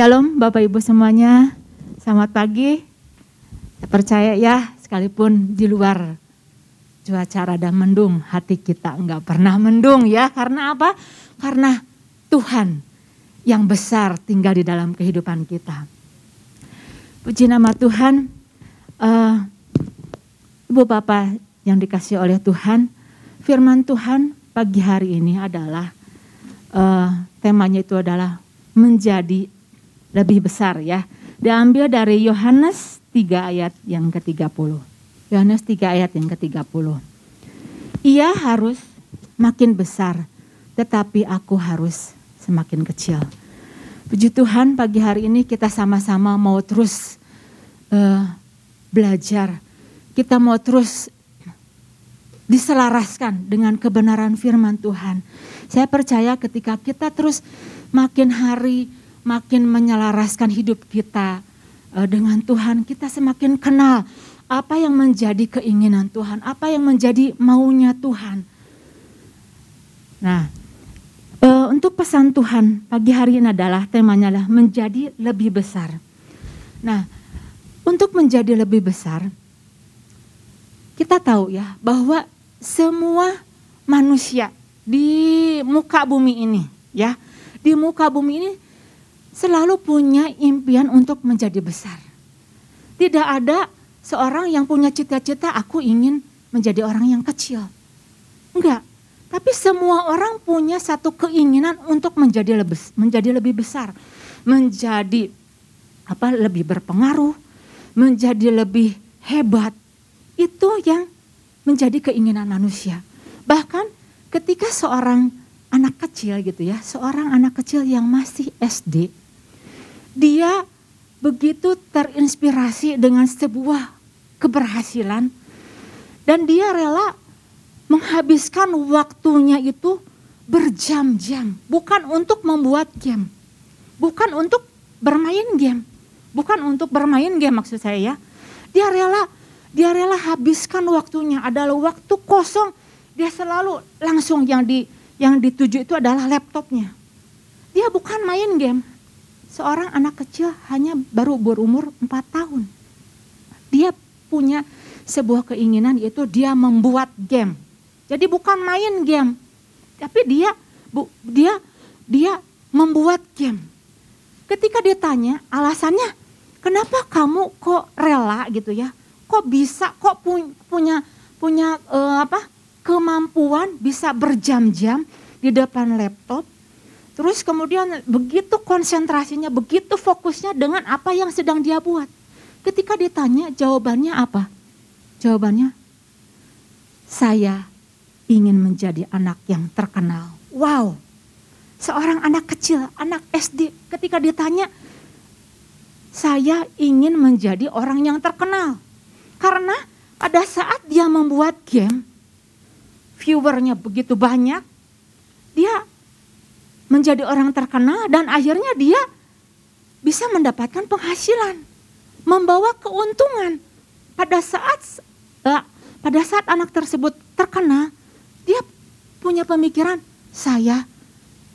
Shalom Bapak Ibu semuanya, selamat pagi. Percaya ya, sekalipun di luar cuaca rada mendung, hati kita enggak pernah mendung ya. Karena apa? Karena Tuhan yang besar tinggal di dalam kehidupan kita. Puji nama Tuhan, uh, Ibu Bapak yang dikasih oleh Tuhan, firman Tuhan pagi hari ini adalah, uh, temanya itu adalah menjadi lebih besar ya. Diambil dari Yohanes 3 ayat yang ke-30. Yohanes 3 ayat yang ke-30. Ia harus makin besar, tetapi aku harus semakin kecil. Puji Tuhan pagi hari ini kita sama-sama mau terus uh, belajar. Kita mau terus diselaraskan dengan kebenaran firman Tuhan. Saya percaya ketika kita terus makin hari makin menyelaraskan hidup kita uh, dengan Tuhan, kita semakin kenal apa yang menjadi keinginan Tuhan, apa yang menjadi maunya Tuhan. Nah, uh, untuk pesan Tuhan pagi hari ini adalah temanya adalah menjadi lebih besar. Nah, untuk menjadi lebih besar, kita tahu ya bahwa semua manusia di muka bumi ini, ya, di muka bumi ini selalu punya impian untuk menjadi besar. Tidak ada seorang yang punya cita-cita aku ingin menjadi orang yang kecil. Enggak. Tapi semua orang punya satu keinginan untuk menjadi lebih menjadi lebih besar, menjadi apa lebih berpengaruh, menjadi lebih hebat. Itu yang menjadi keinginan manusia. Bahkan ketika seorang anak kecil gitu ya, seorang anak kecil yang masih SD, dia begitu terinspirasi dengan sebuah keberhasilan. Dan dia rela menghabiskan waktunya itu berjam-jam. Bukan untuk membuat game. Bukan untuk bermain game. Bukan untuk bermain game maksud saya ya. Dia rela dia rela habiskan waktunya. Adalah waktu kosong. Dia selalu langsung yang di yang dituju itu adalah laptopnya. Dia bukan main game seorang anak kecil hanya baru berumur 4 tahun. Dia punya sebuah keinginan yaitu dia membuat game. Jadi bukan main game, tapi dia bu, dia dia membuat game. Ketika ditanya alasannya, kenapa kamu kok rela gitu ya? Kok bisa? Kok punya punya uh, apa? kemampuan bisa berjam-jam di depan laptop Terus kemudian begitu konsentrasinya, begitu fokusnya dengan apa yang sedang dia buat. Ketika ditanya jawabannya apa? Jawabannya, saya ingin menjadi anak yang terkenal. Wow, seorang anak kecil, anak SD ketika ditanya, saya ingin menjadi orang yang terkenal. Karena pada saat dia membuat game, viewernya begitu banyak, dia menjadi orang terkenal dan akhirnya dia bisa mendapatkan penghasilan, membawa keuntungan. Pada saat uh, pada saat anak tersebut terkenal, dia punya pemikiran saya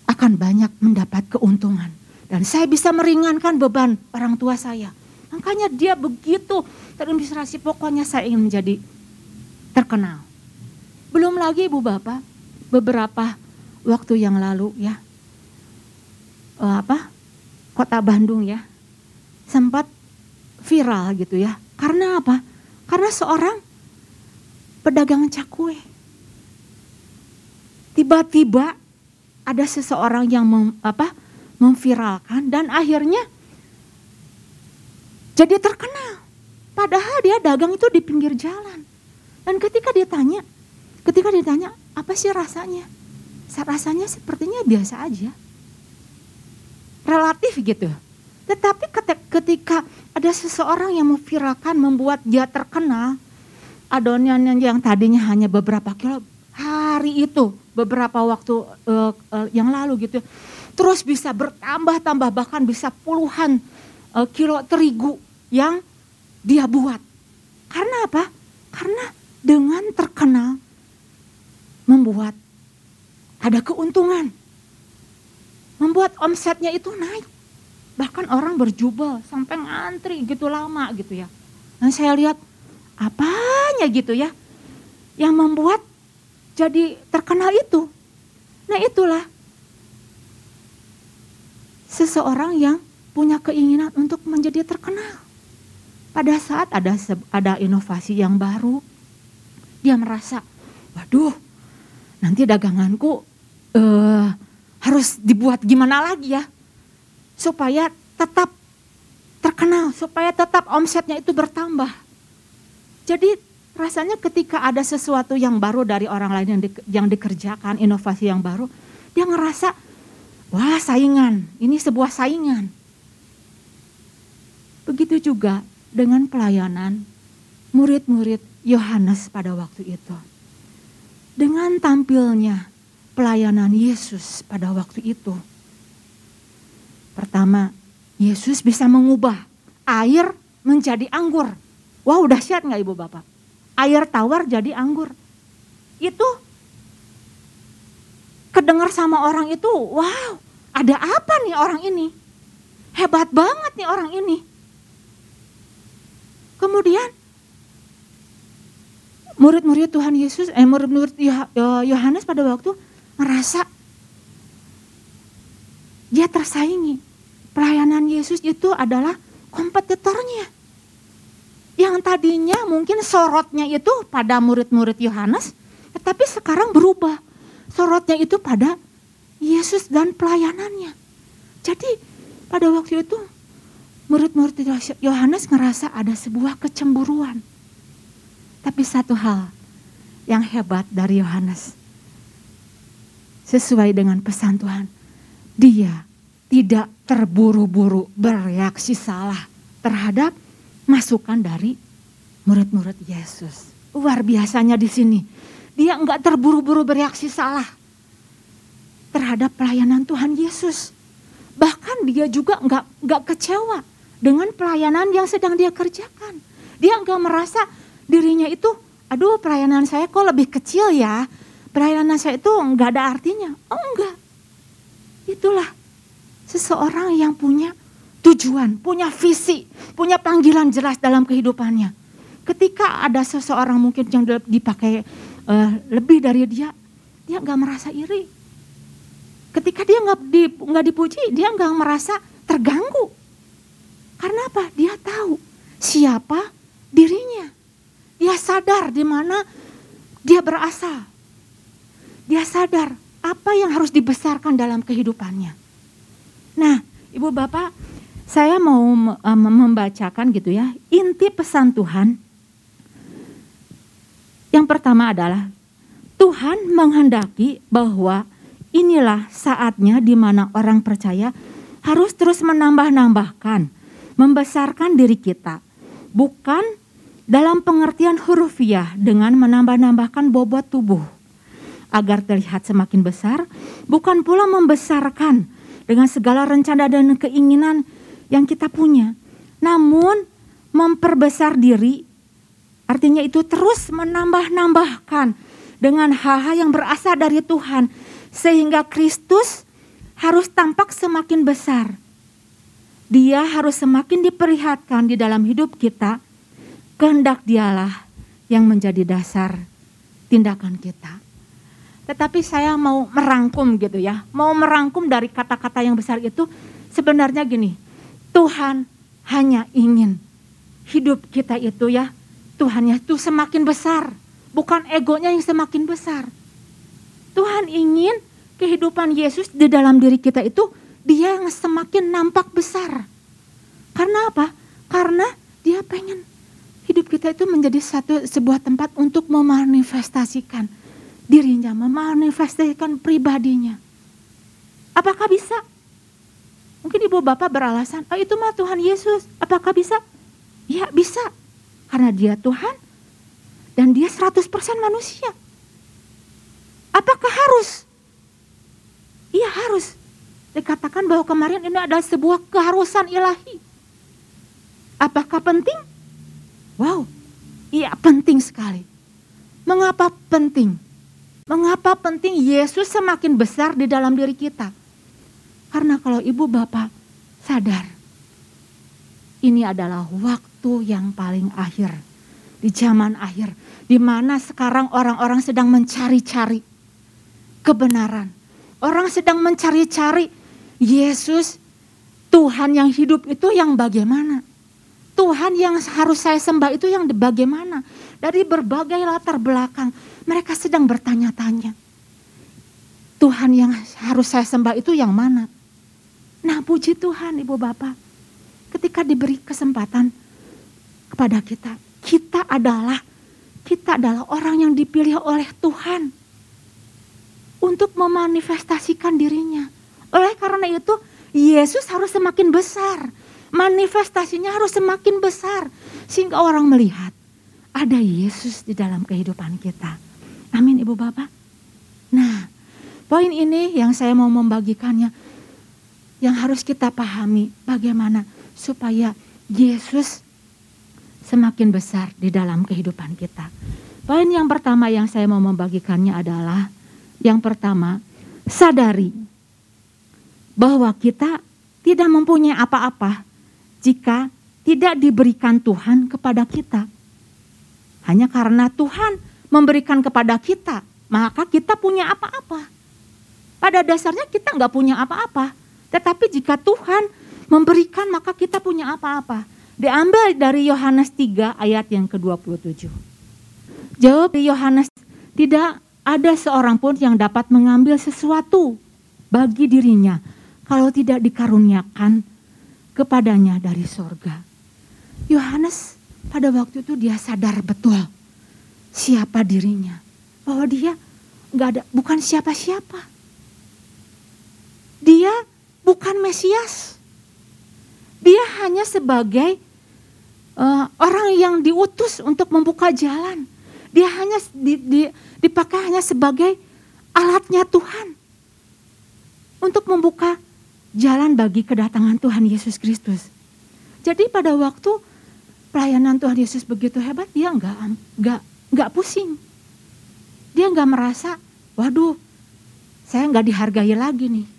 akan banyak mendapat keuntungan dan saya bisa meringankan beban orang tua saya. Makanya dia begitu terinspirasi pokoknya saya ingin menjadi terkenal. Belum lagi Ibu Bapak, beberapa waktu yang lalu ya, uh, apa kota Bandung ya sempat viral gitu ya. Karena apa? Karena seorang pedagang cakwe. Tiba-tiba ada seseorang yang mem, apa, memviralkan dan akhirnya jadi terkenal. Padahal dia dagang itu di pinggir jalan. Dan ketika ditanya, ketika ditanya, apa sih rasanya? Rasanya sepertinya biasa aja relatif gitu. Tetapi ketika ada seseorang yang memviralkan membuat dia terkenal, adonannya yang tadinya hanya beberapa kilo hari itu beberapa waktu uh, uh, yang lalu gitu terus bisa bertambah-tambah bahkan bisa puluhan uh, kilo terigu yang dia buat. Karena apa? Karena dengan terkenal membuat ada keuntungan membuat omsetnya itu naik. Bahkan orang berjubel sampai ngantri gitu lama gitu ya. Dan saya lihat apanya gitu ya yang membuat jadi terkenal itu. Nah itulah seseorang yang punya keinginan untuk menjadi terkenal. Pada saat ada ada inovasi yang baru, dia merasa, waduh, nanti daganganku uh, harus dibuat gimana lagi ya, supaya tetap terkenal, supaya tetap omsetnya itu bertambah. Jadi rasanya ketika ada sesuatu yang baru dari orang lain yang, di, yang dikerjakan, inovasi yang baru, dia ngerasa, wah saingan, ini sebuah saingan. Begitu juga dengan pelayanan murid-murid Yohanes pada waktu itu. Dengan tampilnya pelayanan Yesus pada waktu itu. Pertama, Yesus bisa mengubah air menjadi anggur. Wow, dahsyat nggak ibu bapak? air tawar jadi anggur. Itu kedengar sama orang itu, wow, ada apa nih orang ini? Hebat banget nih orang ini. Kemudian murid-murid Tuhan Yesus, eh murid-murid Yohanes pada waktu merasa dia tersaingi. Pelayanan Yesus itu adalah kompetitornya yang tadinya mungkin sorotnya itu pada murid-murid Yohanes, tetapi sekarang berubah. Sorotnya itu pada Yesus dan pelayanannya. Jadi pada waktu itu murid-murid Yohanes ngerasa ada sebuah kecemburuan. Tapi satu hal yang hebat dari Yohanes. Sesuai dengan pesan Tuhan. Dia tidak terburu-buru bereaksi salah terhadap masukan dari murid-murid Yesus. Luar biasanya di sini. Dia enggak terburu-buru bereaksi salah terhadap pelayanan Tuhan Yesus. Bahkan dia juga enggak, enggak kecewa dengan pelayanan yang sedang dia kerjakan. Dia enggak merasa dirinya itu, aduh pelayanan saya kok lebih kecil ya. Pelayanan saya itu enggak ada artinya. Oh enggak. Itulah seseorang yang punya tujuan, punya visi, punya panggilan jelas dalam kehidupannya. Ketika ada seseorang mungkin yang dipakai uh, lebih dari dia, dia nggak merasa iri. Ketika dia nggak di, dipuji, dia nggak merasa terganggu. Karena apa? Dia tahu siapa dirinya. Dia sadar di mana dia berasal. Dia sadar apa yang harus dibesarkan dalam kehidupannya. Nah, Ibu Bapak, saya mau membacakan gitu ya, inti pesan Tuhan. Yang pertama adalah Tuhan menghendaki bahwa inilah saatnya di mana orang percaya harus terus menambah-nambahkan, membesarkan diri kita. Bukan dalam pengertian hurufiah dengan menambah-nambahkan bobot tubuh agar terlihat semakin besar, bukan pula membesarkan dengan segala rencana dan keinginan yang kita punya. Namun memperbesar diri artinya itu terus menambah-nambahkan dengan hal-hal yang berasal dari Tuhan sehingga Kristus harus tampak semakin besar. Dia harus semakin diperlihatkan di dalam hidup kita. Kehendak dialah yang menjadi dasar tindakan kita. Tetapi saya mau merangkum gitu ya, mau merangkum dari kata-kata yang besar itu sebenarnya gini, Tuhan hanya ingin hidup kita itu ya, Tuhannya itu semakin besar. Bukan egonya yang semakin besar. Tuhan ingin kehidupan Yesus di dalam diri kita itu dia yang semakin nampak besar. Karena apa? Karena dia pengen hidup kita itu menjadi satu sebuah tempat untuk memanifestasikan dirinya, memanifestasikan pribadinya. Apakah bisa? Mungkin ibu bapak beralasan, oh itu mah Tuhan Yesus. Apakah bisa? Ya bisa. Karena dia Tuhan dan dia 100% manusia. Apakah harus? Iya harus. Dikatakan bahwa kemarin ini adalah sebuah keharusan ilahi. Apakah penting? Wow, iya penting sekali. Mengapa penting? Mengapa penting Yesus semakin besar di dalam diri kita? Karena kalau ibu bapak sadar ini adalah waktu yang paling akhir. Di zaman akhir. Di mana sekarang orang-orang sedang mencari-cari kebenaran. Orang sedang mencari-cari Yesus Tuhan yang hidup itu yang bagaimana? Tuhan yang harus saya sembah itu yang bagaimana? Dari berbagai latar belakang mereka sedang bertanya-tanya. Tuhan yang harus saya sembah itu yang mana? Nah puji Tuhan Ibu Bapak. Ketika diberi kesempatan kepada kita. Kita adalah kita adalah orang yang dipilih oleh Tuhan untuk memanifestasikan dirinya. Oleh karena itu, Yesus harus semakin besar. Manifestasinya harus semakin besar sehingga orang melihat ada Yesus di dalam kehidupan kita. Amin Ibu Bapak. Nah, poin ini yang saya mau membagikannya yang harus kita pahami bagaimana supaya Yesus semakin besar di dalam kehidupan kita. Poin yang pertama yang saya mau membagikannya adalah yang pertama, sadari bahwa kita tidak mempunyai apa-apa jika tidak diberikan Tuhan kepada kita. Hanya karena Tuhan memberikan kepada kita, maka kita punya apa-apa. Pada dasarnya kita nggak punya apa-apa. Tetapi jika Tuhan memberikan maka kita punya apa-apa. Diambil dari Yohanes 3 ayat yang ke-27. Jawab Yohanes, tidak ada seorang pun yang dapat mengambil sesuatu bagi dirinya kalau tidak dikaruniakan kepadanya dari sorga. Yohanes pada waktu itu dia sadar betul siapa dirinya. Bahwa dia nggak ada, bukan siapa-siapa. Dia bukan Mesias. Dia hanya sebagai uh, orang yang diutus untuk membuka jalan. Dia hanya di, di, dipakai hanya sebagai alatnya Tuhan untuk membuka jalan bagi kedatangan Tuhan Yesus Kristus. Jadi pada waktu pelayanan Tuhan Yesus begitu hebat, dia nggak nggak nggak pusing. Dia nggak merasa, waduh, saya nggak dihargai lagi nih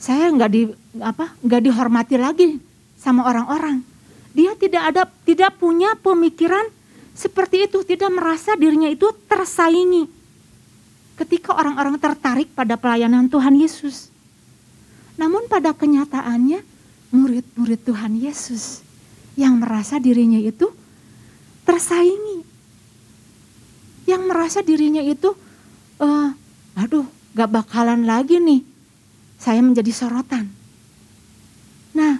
saya nggak di apa nggak dihormati lagi sama orang-orang. Dia tidak ada tidak punya pemikiran seperti itu, tidak merasa dirinya itu tersaingi. Ketika orang-orang tertarik pada pelayanan Tuhan Yesus. Namun pada kenyataannya murid-murid Tuhan Yesus yang merasa dirinya itu tersaingi. Yang merasa dirinya itu, uh, aduh gak bakalan lagi nih saya menjadi sorotan. Nah,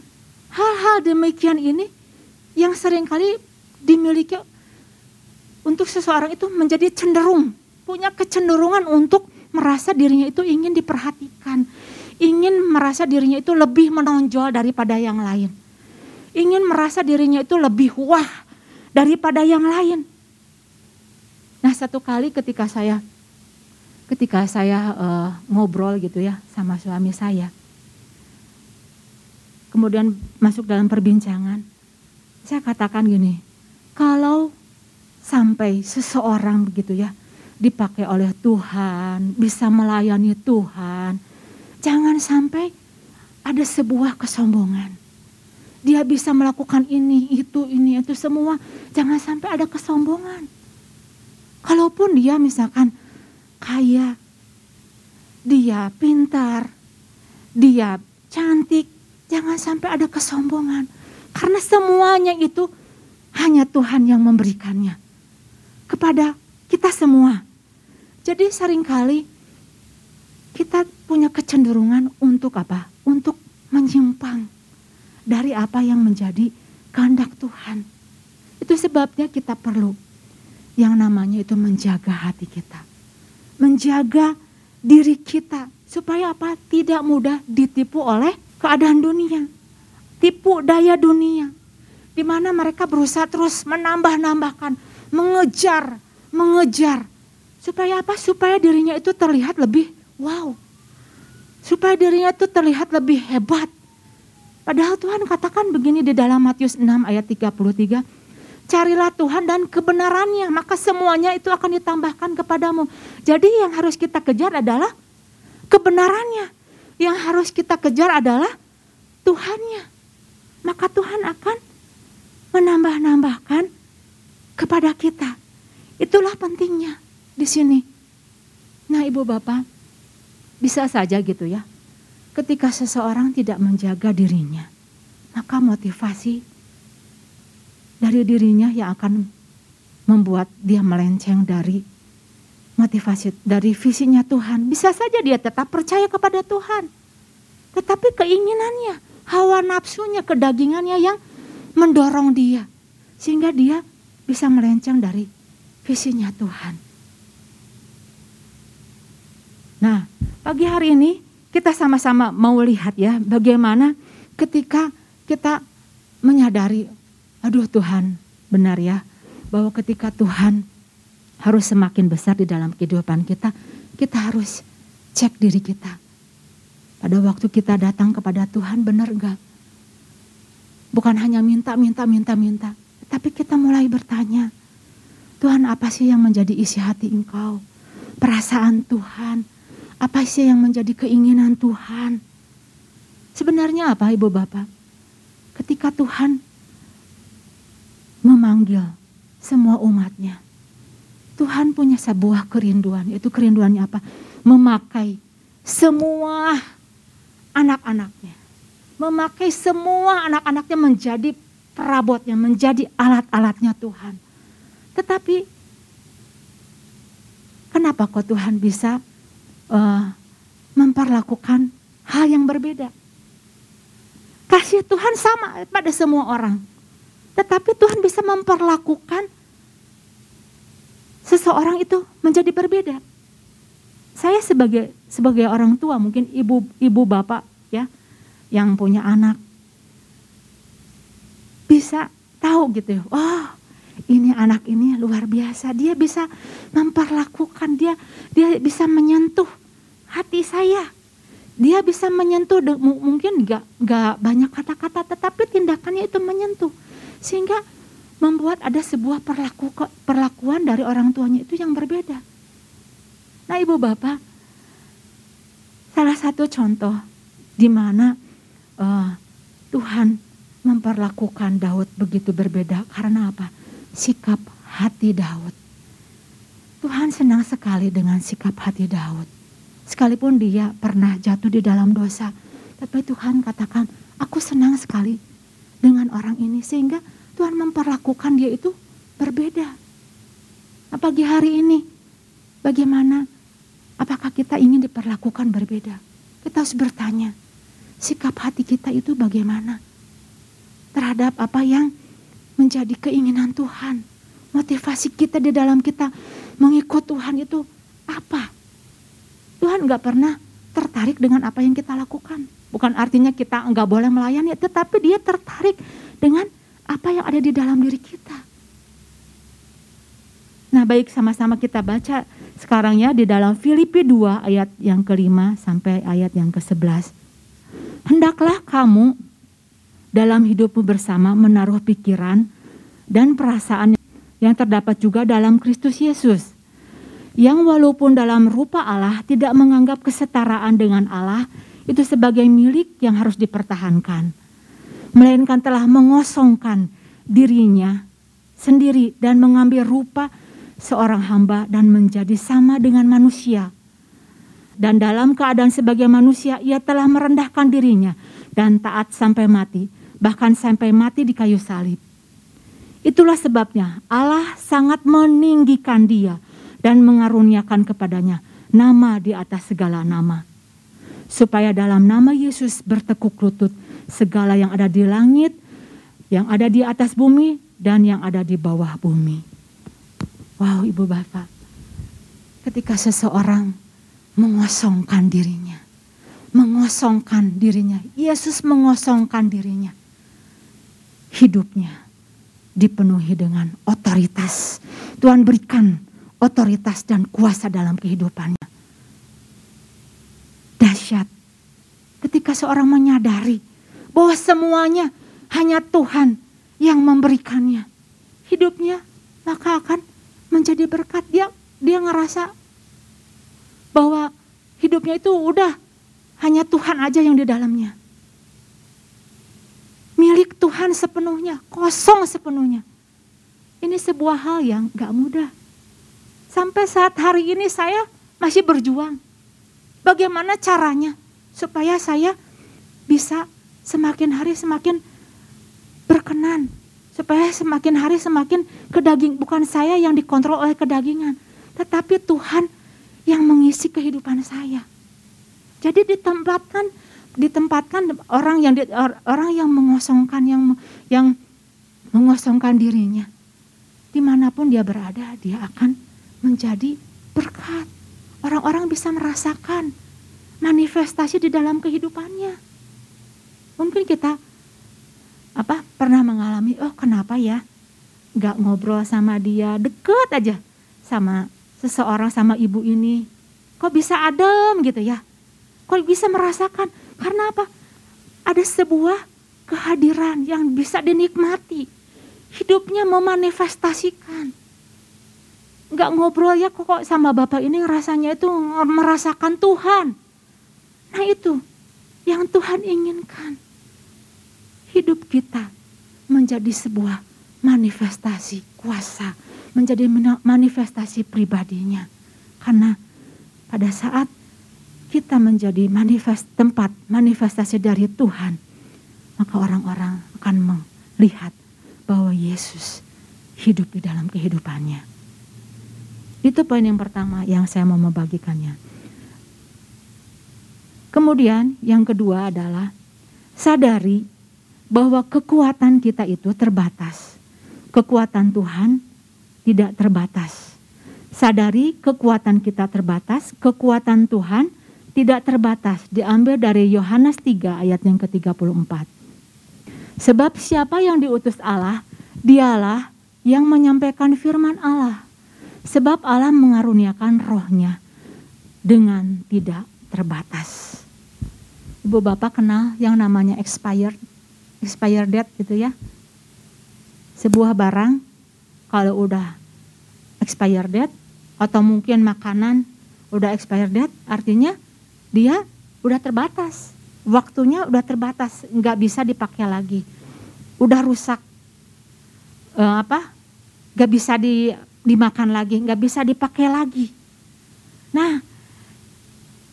hal-hal demikian ini yang sering kali dimiliki untuk seseorang itu menjadi cenderung, punya kecenderungan untuk merasa dirinya itu ingin diperhatikan, ingin merasa dirinya itu lebih menonjol daripada yang lain. Ingin merasa dirinya itu lebih wah daripada yang lain. Nah, satu kali ketika saya ketika saya uh, ngobrol gitu ya sama suami saya. Kemudian masuk dalam perbincangan, saya katakan gini, kalau sampai seseorang begitu ya dipakai oleh Tuhan, bisa melayani Tuhan, jangan sampai ada sebuah kesombongan. Dia bisa melakukan ini, itu, ini, itu semua. Jangan sampai ada kesombongan. Kalaupun dia misalkan kaya, dia pintar, dia cantik, jangan sampai ada kesombongan. Karena semuanya itu hanya Tuhan yang memberikannya kepada kita semua. Jadi sering kali kita punya kecenderungan untuk apa? Untuk menyimpang dari apa yang menjadi kehendak Tuhan. Itu sebabnya kita perlu yang namanya itu menjaga hati kita menjaga diri kita supaya apa? Tidak mudah ditipu oleh keadaan dunia. Tipu daya dunia. Di mana mereka berusaha terus menambah-nambahkan, mengejar, mengejar. Supaya apa? Supaya dirinya itu terlihat lebih wow. Supaya dirinya itu terlihat lebih hebat. Padahal Tuhan katakan begini di dalam Matius 6 ayat 33 carilah Tuhan dan kebenarannya, maka semuanya itu akan ditambahkan kepadamu. Jadi yang harus kita kejar adalah kebenarannya. Yang harus kita kejar adalah Tuhannya. maka Tuhan akan menambah-nambahkan kepada kita. Itulah pentingnya di sini. Nah, Ibu Bapak, bisa saja gitu ya. Ketika seseorang tidak menjaga dirinya, maka motivasi dari dirinya yang akan membuat dia melenceng dari motivasi dari visinya Tuhan. Bisa saja dia tetap percaya kepada Tuhan. Tetapi keinginannya, hawa nafsunya, kedagingannya yang mendorong dia. Sehingga dia bisa melenceng dari visinya Tuhan. Nah, pagi hari ini kita sama-sama mau lihat ya bagaimana ketika kita menyadari, aduh Tuhan benar ya, bahwa ketika Tuhan harus semakin besar di dalam kehidupan kita, kita harus cek diri kita. Pada waktu kita datang kepada Tuhan benar enggak? Bukan hanya minta, minta, minta, minta. Tapi kita mulai bertanya, Tuhan apa sih yang menjadi isi hati engkau? Perasaan Tuhan, apa sih yang menjadi keinginan Tuhan? Sebenarnya apa ibu bapak? Ketika Tuhan memanggil semua umatnya, Tuhan punya sebuah kerinduan, yaitu kerinduannya apa? Memakai semua anak-anaknya. Memakai semua anak-anaknya menjadi perabotnya, menjadi alat-alatnya Tuhan. Tetapi kenapa kok Tuhan bisa uh, memperlakukan hal yang berbeda? Kasih Tuhan sama pada semua orang. Tetapi Tuhan bisa memperlakukan seseorang itu menjadi berbeda. Saya sebagai sebagai orang tua, mungkin ibu ibu bapak ya yang punya anak bisa tahu gitu ya. Oh, ini anak ini luar biasa. Dia bisa memperlakukan dia dia bisa menyentuh hati saya. Dia bisa menyentuh mungkin gak, gak banyak kata-kata tetapi tindakannya itu menyentuh. Sehingga membuat ada sebuah perlaku, perlakuan dari orang tuanya itu yang berbeda. Nah ibu bapak, salah satu contoh di mana uh, Tuhan memperlakukan Daud begitu berbeda karena apa? Sikap hati Daud. Tuhan senang sekali dengan sikap hati Daud. Sekalipun dia pernah jatuh di dalam dosa, tapi Tuhan katakan, aku senang sekali dengan orang ini sehingga Tuhan memperlakukan dia itu berbeda. Nah, pagi hari ini bagaimana? Apakah kita ingin diperlakukan berbeda? Kita harus bertanya, sikap hati kita itu bagaimana? Terhadap apa yang menjadi keinginan Tuhan. Motivasi kita di dalam kita mengikut Tuhan itu apa? Tuhan nggak pernah tertarik dengan apa yang kita lakukan. Bukan artinya kita nggak boleh melayani, tetapi dia tertarik dengan apa yang ada di dalam diri kita. Nah baik sama-sama kita baca sekarang ya di dalam Filipi 2 ayat yang kelima sampai ayat yang ke-11. Hendaklah kamu dalam hidupmu bersama menaruh pikiran dan perasaan yang terdapat juga dalam Kristus Yesus. Yang walaupun dalam rupa Allah tidak menganggap kesetaraan dengan Allah itu sebagai milik yang harus dipertahankan melainkan telah mengosongkan dirinya sendiri dan mengambil rupa seorang hamba dan menjadi sama dengan manusia. Dan dalam keadaan sebagai manusia ia telah merendahkan dirinya dan taat sampai mati, bahkan sampai mati di kayu salib. Itulah sebabnya Allah sangat meninggikan dia dan mengaruniakan kepadanya nama di atas segala nama. Supaya dalam nama Yesus bertekuk lutut segala yang ada di langit, yang ada di atas bumi, dan yang ada di bawah bumi. Wow, ibu bapak, ketika seseorang mengosongkan dirinya, mengosongkan dirinya, Yesus mengosongkan dirinya, hidupnya dipenuhi dengan otoritas. Tuhan berikan otoritas dan kuasa dalam kehidupannya. Dahsyat ketika seorang menyadari bahwa semuanya hanya Tuhan yang memberikannya. Hidupnya maka akan menjadi berkat. Dia dia ngerasa bahwa hidupnya itu udah hanya Tuhan aja yang di dalamnya. Milik Tuhan sepenuhnya, kosong sepenuhnya. Ini sebuah hal yang gak mudah. Sampai saat hari ini saya masih berjuang. Bagaimana caranya supaya saya bisa semakin hari semakin berkenan. Supaya semakin hari semakin kedaging. Bukan saya yang dikontrol oleh kedagingan. Tetapi Tuhan yang mengisi kehidupan saya. Jadi ditempatkan ditempatkan orang yang orang yang mengosongkan yang yang mengosongkan dirinya di mana pun dia berada dia akan menjadi berkat orang-orang bisa merasakan manifestasi di dalam kehidupannya mungkin kita apa pernah mengalami oh kenapa ya nggak ngobrol sama dia deket aja sama seseorang sama ibu ini kok bisa adem gitu ya kok bisa merasakan karena apa? Ada sebuah kehadiran yang bisa dinikmati. Hidupnya memanifestasikan. Enggak ngobrol ya kok sama Bapak ini rasanya itu merasakan Tuhan. Nah itu yang Tuhan inginkan. Hidup kita menjadi sebuah manifestasi kuasa, menjadi manifestasi pribadinya. Karena pada saat kita menjadi manifest tempat manifestasi dari Tuhan, maka orang-orang akan melihat bahwa Yesus hidup di dalam kehidupannya. Itu poin yang pertama yang saya mau membagikannya. Kemudian yang kedua adalah sadari bahwa kekuatan kita itu terbatas. Kekuatan Tuhan tidak terbatas. Sadari kekuatan kita terbatas, kekuatan Tuhan tidak terbatas diambil dari Yohanes 3 ayat yang ke-34. Sebab siapa yang diutus Allah, dialah yang menyampaikan firman Allah. Sebab Allah mengaruniakan rohnya dengan tidak terbatas. Ibu Bapak kenal yang namanya expired, expired date gitu ya. Sebuah barang kalau udah expired date atau mungkin makanan udah expired date artinya dia udah terbatas. Waktunya udah terbatas, nggak bisa dipakai lagi. Udah rusak, e, apa? Nggak bisa di, dimakan lagi, nggak bisa dipakai lagi. Nah,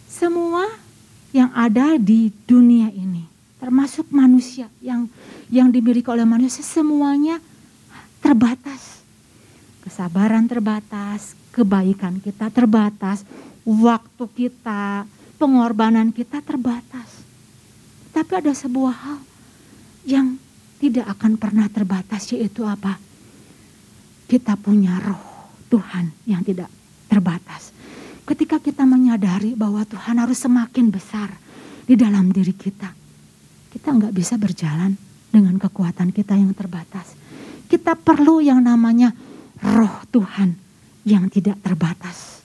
semua yang ada di dunia ini, termasuk manusia yang yang dimiliki oleh manusia, semuanya terbatas. Kesabaran terbatas, kebaikan kita terbatas, waktu kita pengorbanan kita terbatas. Tapi ada sebuah hal yang tidak akan pernah terbatas yaitu apa? Kita punya roh Tuhan yang tidak terbatas. Ketika kita menyadari bahwa Tuhan harus semakin besar di dalam diri kita. Kita nggak bisa berjalan dengan kekuatan kita yang terbatas. Kita perlu yang namanya roh Tuhan yang tidak terbatas.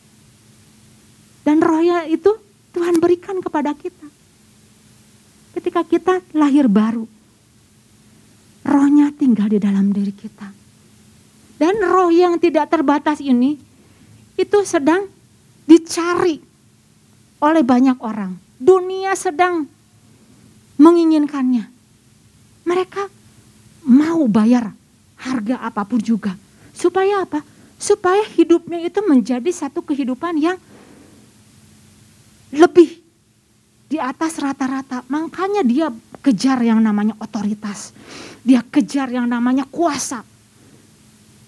Dan rohnya itu Tuhan berikan kepada kita. Ketika kita lahir baru, rohnya tinggal di dalam diri kita. Dan roh yang tidak terbatas ini, itu sedang dicari oleh banyak orang. Dunia sedang menginginkannya. Mereka mau bayar harga apa pun juga. Supaya apa? Supaya hidupnya itu menjadi satu kehidupan yang lebih di atas rata-rata. Makanya dia kejar yang namanya otoritas. Dia kejar yang namanya kuasa.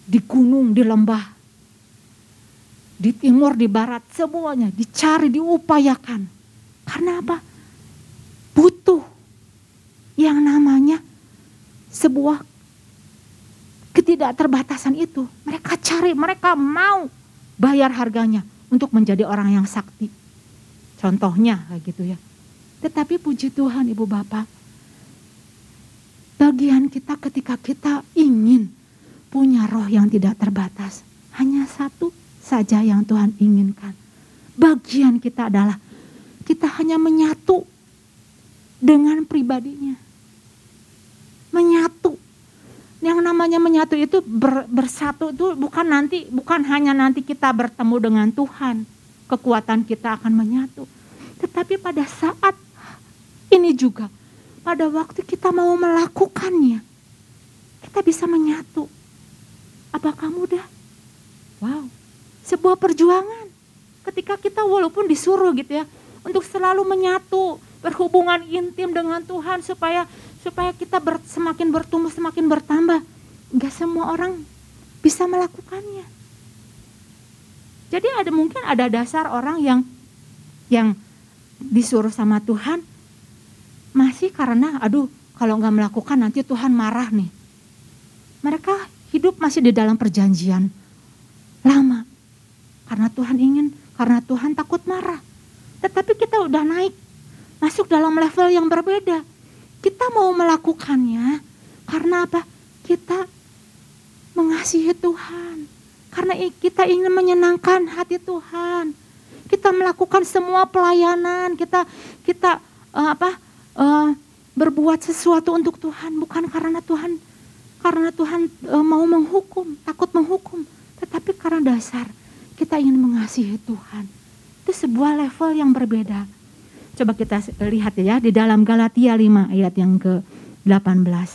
Di gunung, di lembah, di timur, di barat, semuanya dicari, diupayakan. Karena apa? Butuh yang namanya sebuah ketidakterbatasan itu. Mereka cari, mereka mau bayar harganya untuk menjadi orang yang sakti. Contohnya kayak gitu ya. Tetapi puji Tuhan Ibu Bapak, bagian kita ketika kita ingin punya roh yang tidak terbatas, hanya satu saja yang Tuhan inginkan. Bagian kita adalah kita hanya menyatu dengan pribadinya. Menyatu. Yang namanya menyatu itu ber, bersatu itu bukan nanti bukan hanya nanti kita bertemu dengan Tuhan, kekuatan kita akan menyatu. Tetapi pada saat ini juga, pada waktu kita mau melakukannya, kita bisa menyatu. Apakah mudah? Wow, sebuah perjuangan. Ketika kita walaupun disuruh gitu ya, untuk selalu menyatu, berhubungan intim dengan Tuhan supaya supaya kita ber, semakin bertumbuh, semakin bertambah. Enggak semua orang bisa melakukannya. Jadi ada mungkin ada dasar orang yang yang disuruh sama Tuhan masih karena aduh kalau nggak melakukan nanti Tuhan marah nih. Mereka hidup masih di dalam perjanjian lama. Karena Tuhan ingin, karena Tuhan takut marah. Tetapi kita udah naik, masuk dalam level yang berbeda. Kita mau melakukannya karena apa? Kita mengasihi Tuhan. Karena kita ingin menyenangkan hati Tuhan. Kita melakukan semua pelayanan, kita kita uh, apa? Uh, berbuat sesuatu untuk Tuhan bukan karena Tuhan karena Tuhan e, mau menghukum, takut menghukum, tetapi karena dasar kita ingin mengasihi Tuhan. Itu sebuah level yang berbeda. Coba kita lihat ya di dalam Galatia 5 ayat yang ke-18.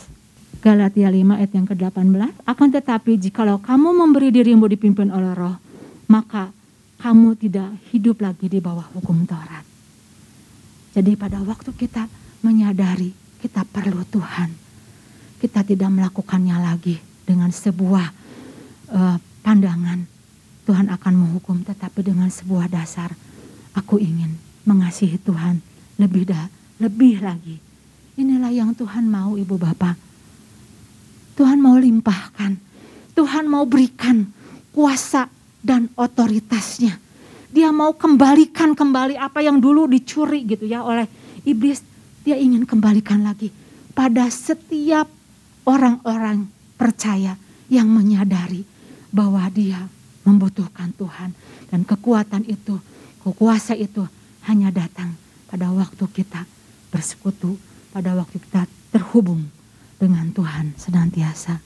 Galatia 5 ayat yang ke-18, akan tetapi jikalau kamu memberi dirimu dipimpin oleh roh, maka kamu tidak hidup lagi di bawah hukum Taurat. Jadi pada waktu kita menyadari kita perlu Tuhan. Kita tidak melakukannya lagi dengan sebuah uh, pandangan Tuhan akan menghukum, tetapi dengan sebuah dasar aku ingin mengasihi Tuhan lebih dah, lebih lagi. Inilah yang Tuhan mau Ibu Bapak. Tuhan mau limpahkan. Tuhan mau berikan kuasa dan otoritasnya. Dia mau kembalikan kembali apa yang dulu dicuri gitu ya oleh iblis dia ingin kembalikan lagi pada setiap orang-orang percaya yang menyadari bahwa dia membutuhkan Tuhan. Dan kekuatan itu, kekuasa itu hanya datang pada waktu kita bersekutu, pada waktu kita terhubung dengan Tuhan senantiasa.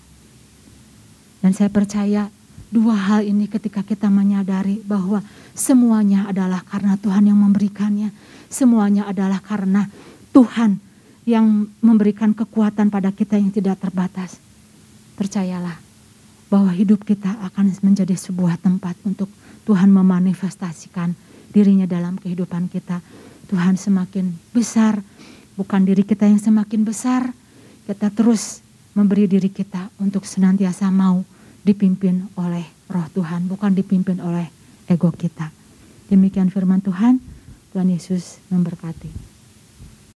Dan saya percaya dua hal ini ketika kita menyadari bahwa semuanya adalah karena Tuhan yang memberikannya. Semuanya adalah karena Tuhan yang memberikan kekuatan pada kita yang tidak terbatas. Percayalah bahwa hidup kita akan menjadi sebuah tempat untuk Tuhan memanifestasikan dirinya dalam kehidupan kita. Tuhan semakin besar, bukan diri kita yang semakin besar. Kita terus memberi diri kita untuk senantiasa mau dipimpin oleh roh Tuhan, bukan dipimpin oleh ego kita. Demikian firman Tuhan, Tuhan Yesus memberkati.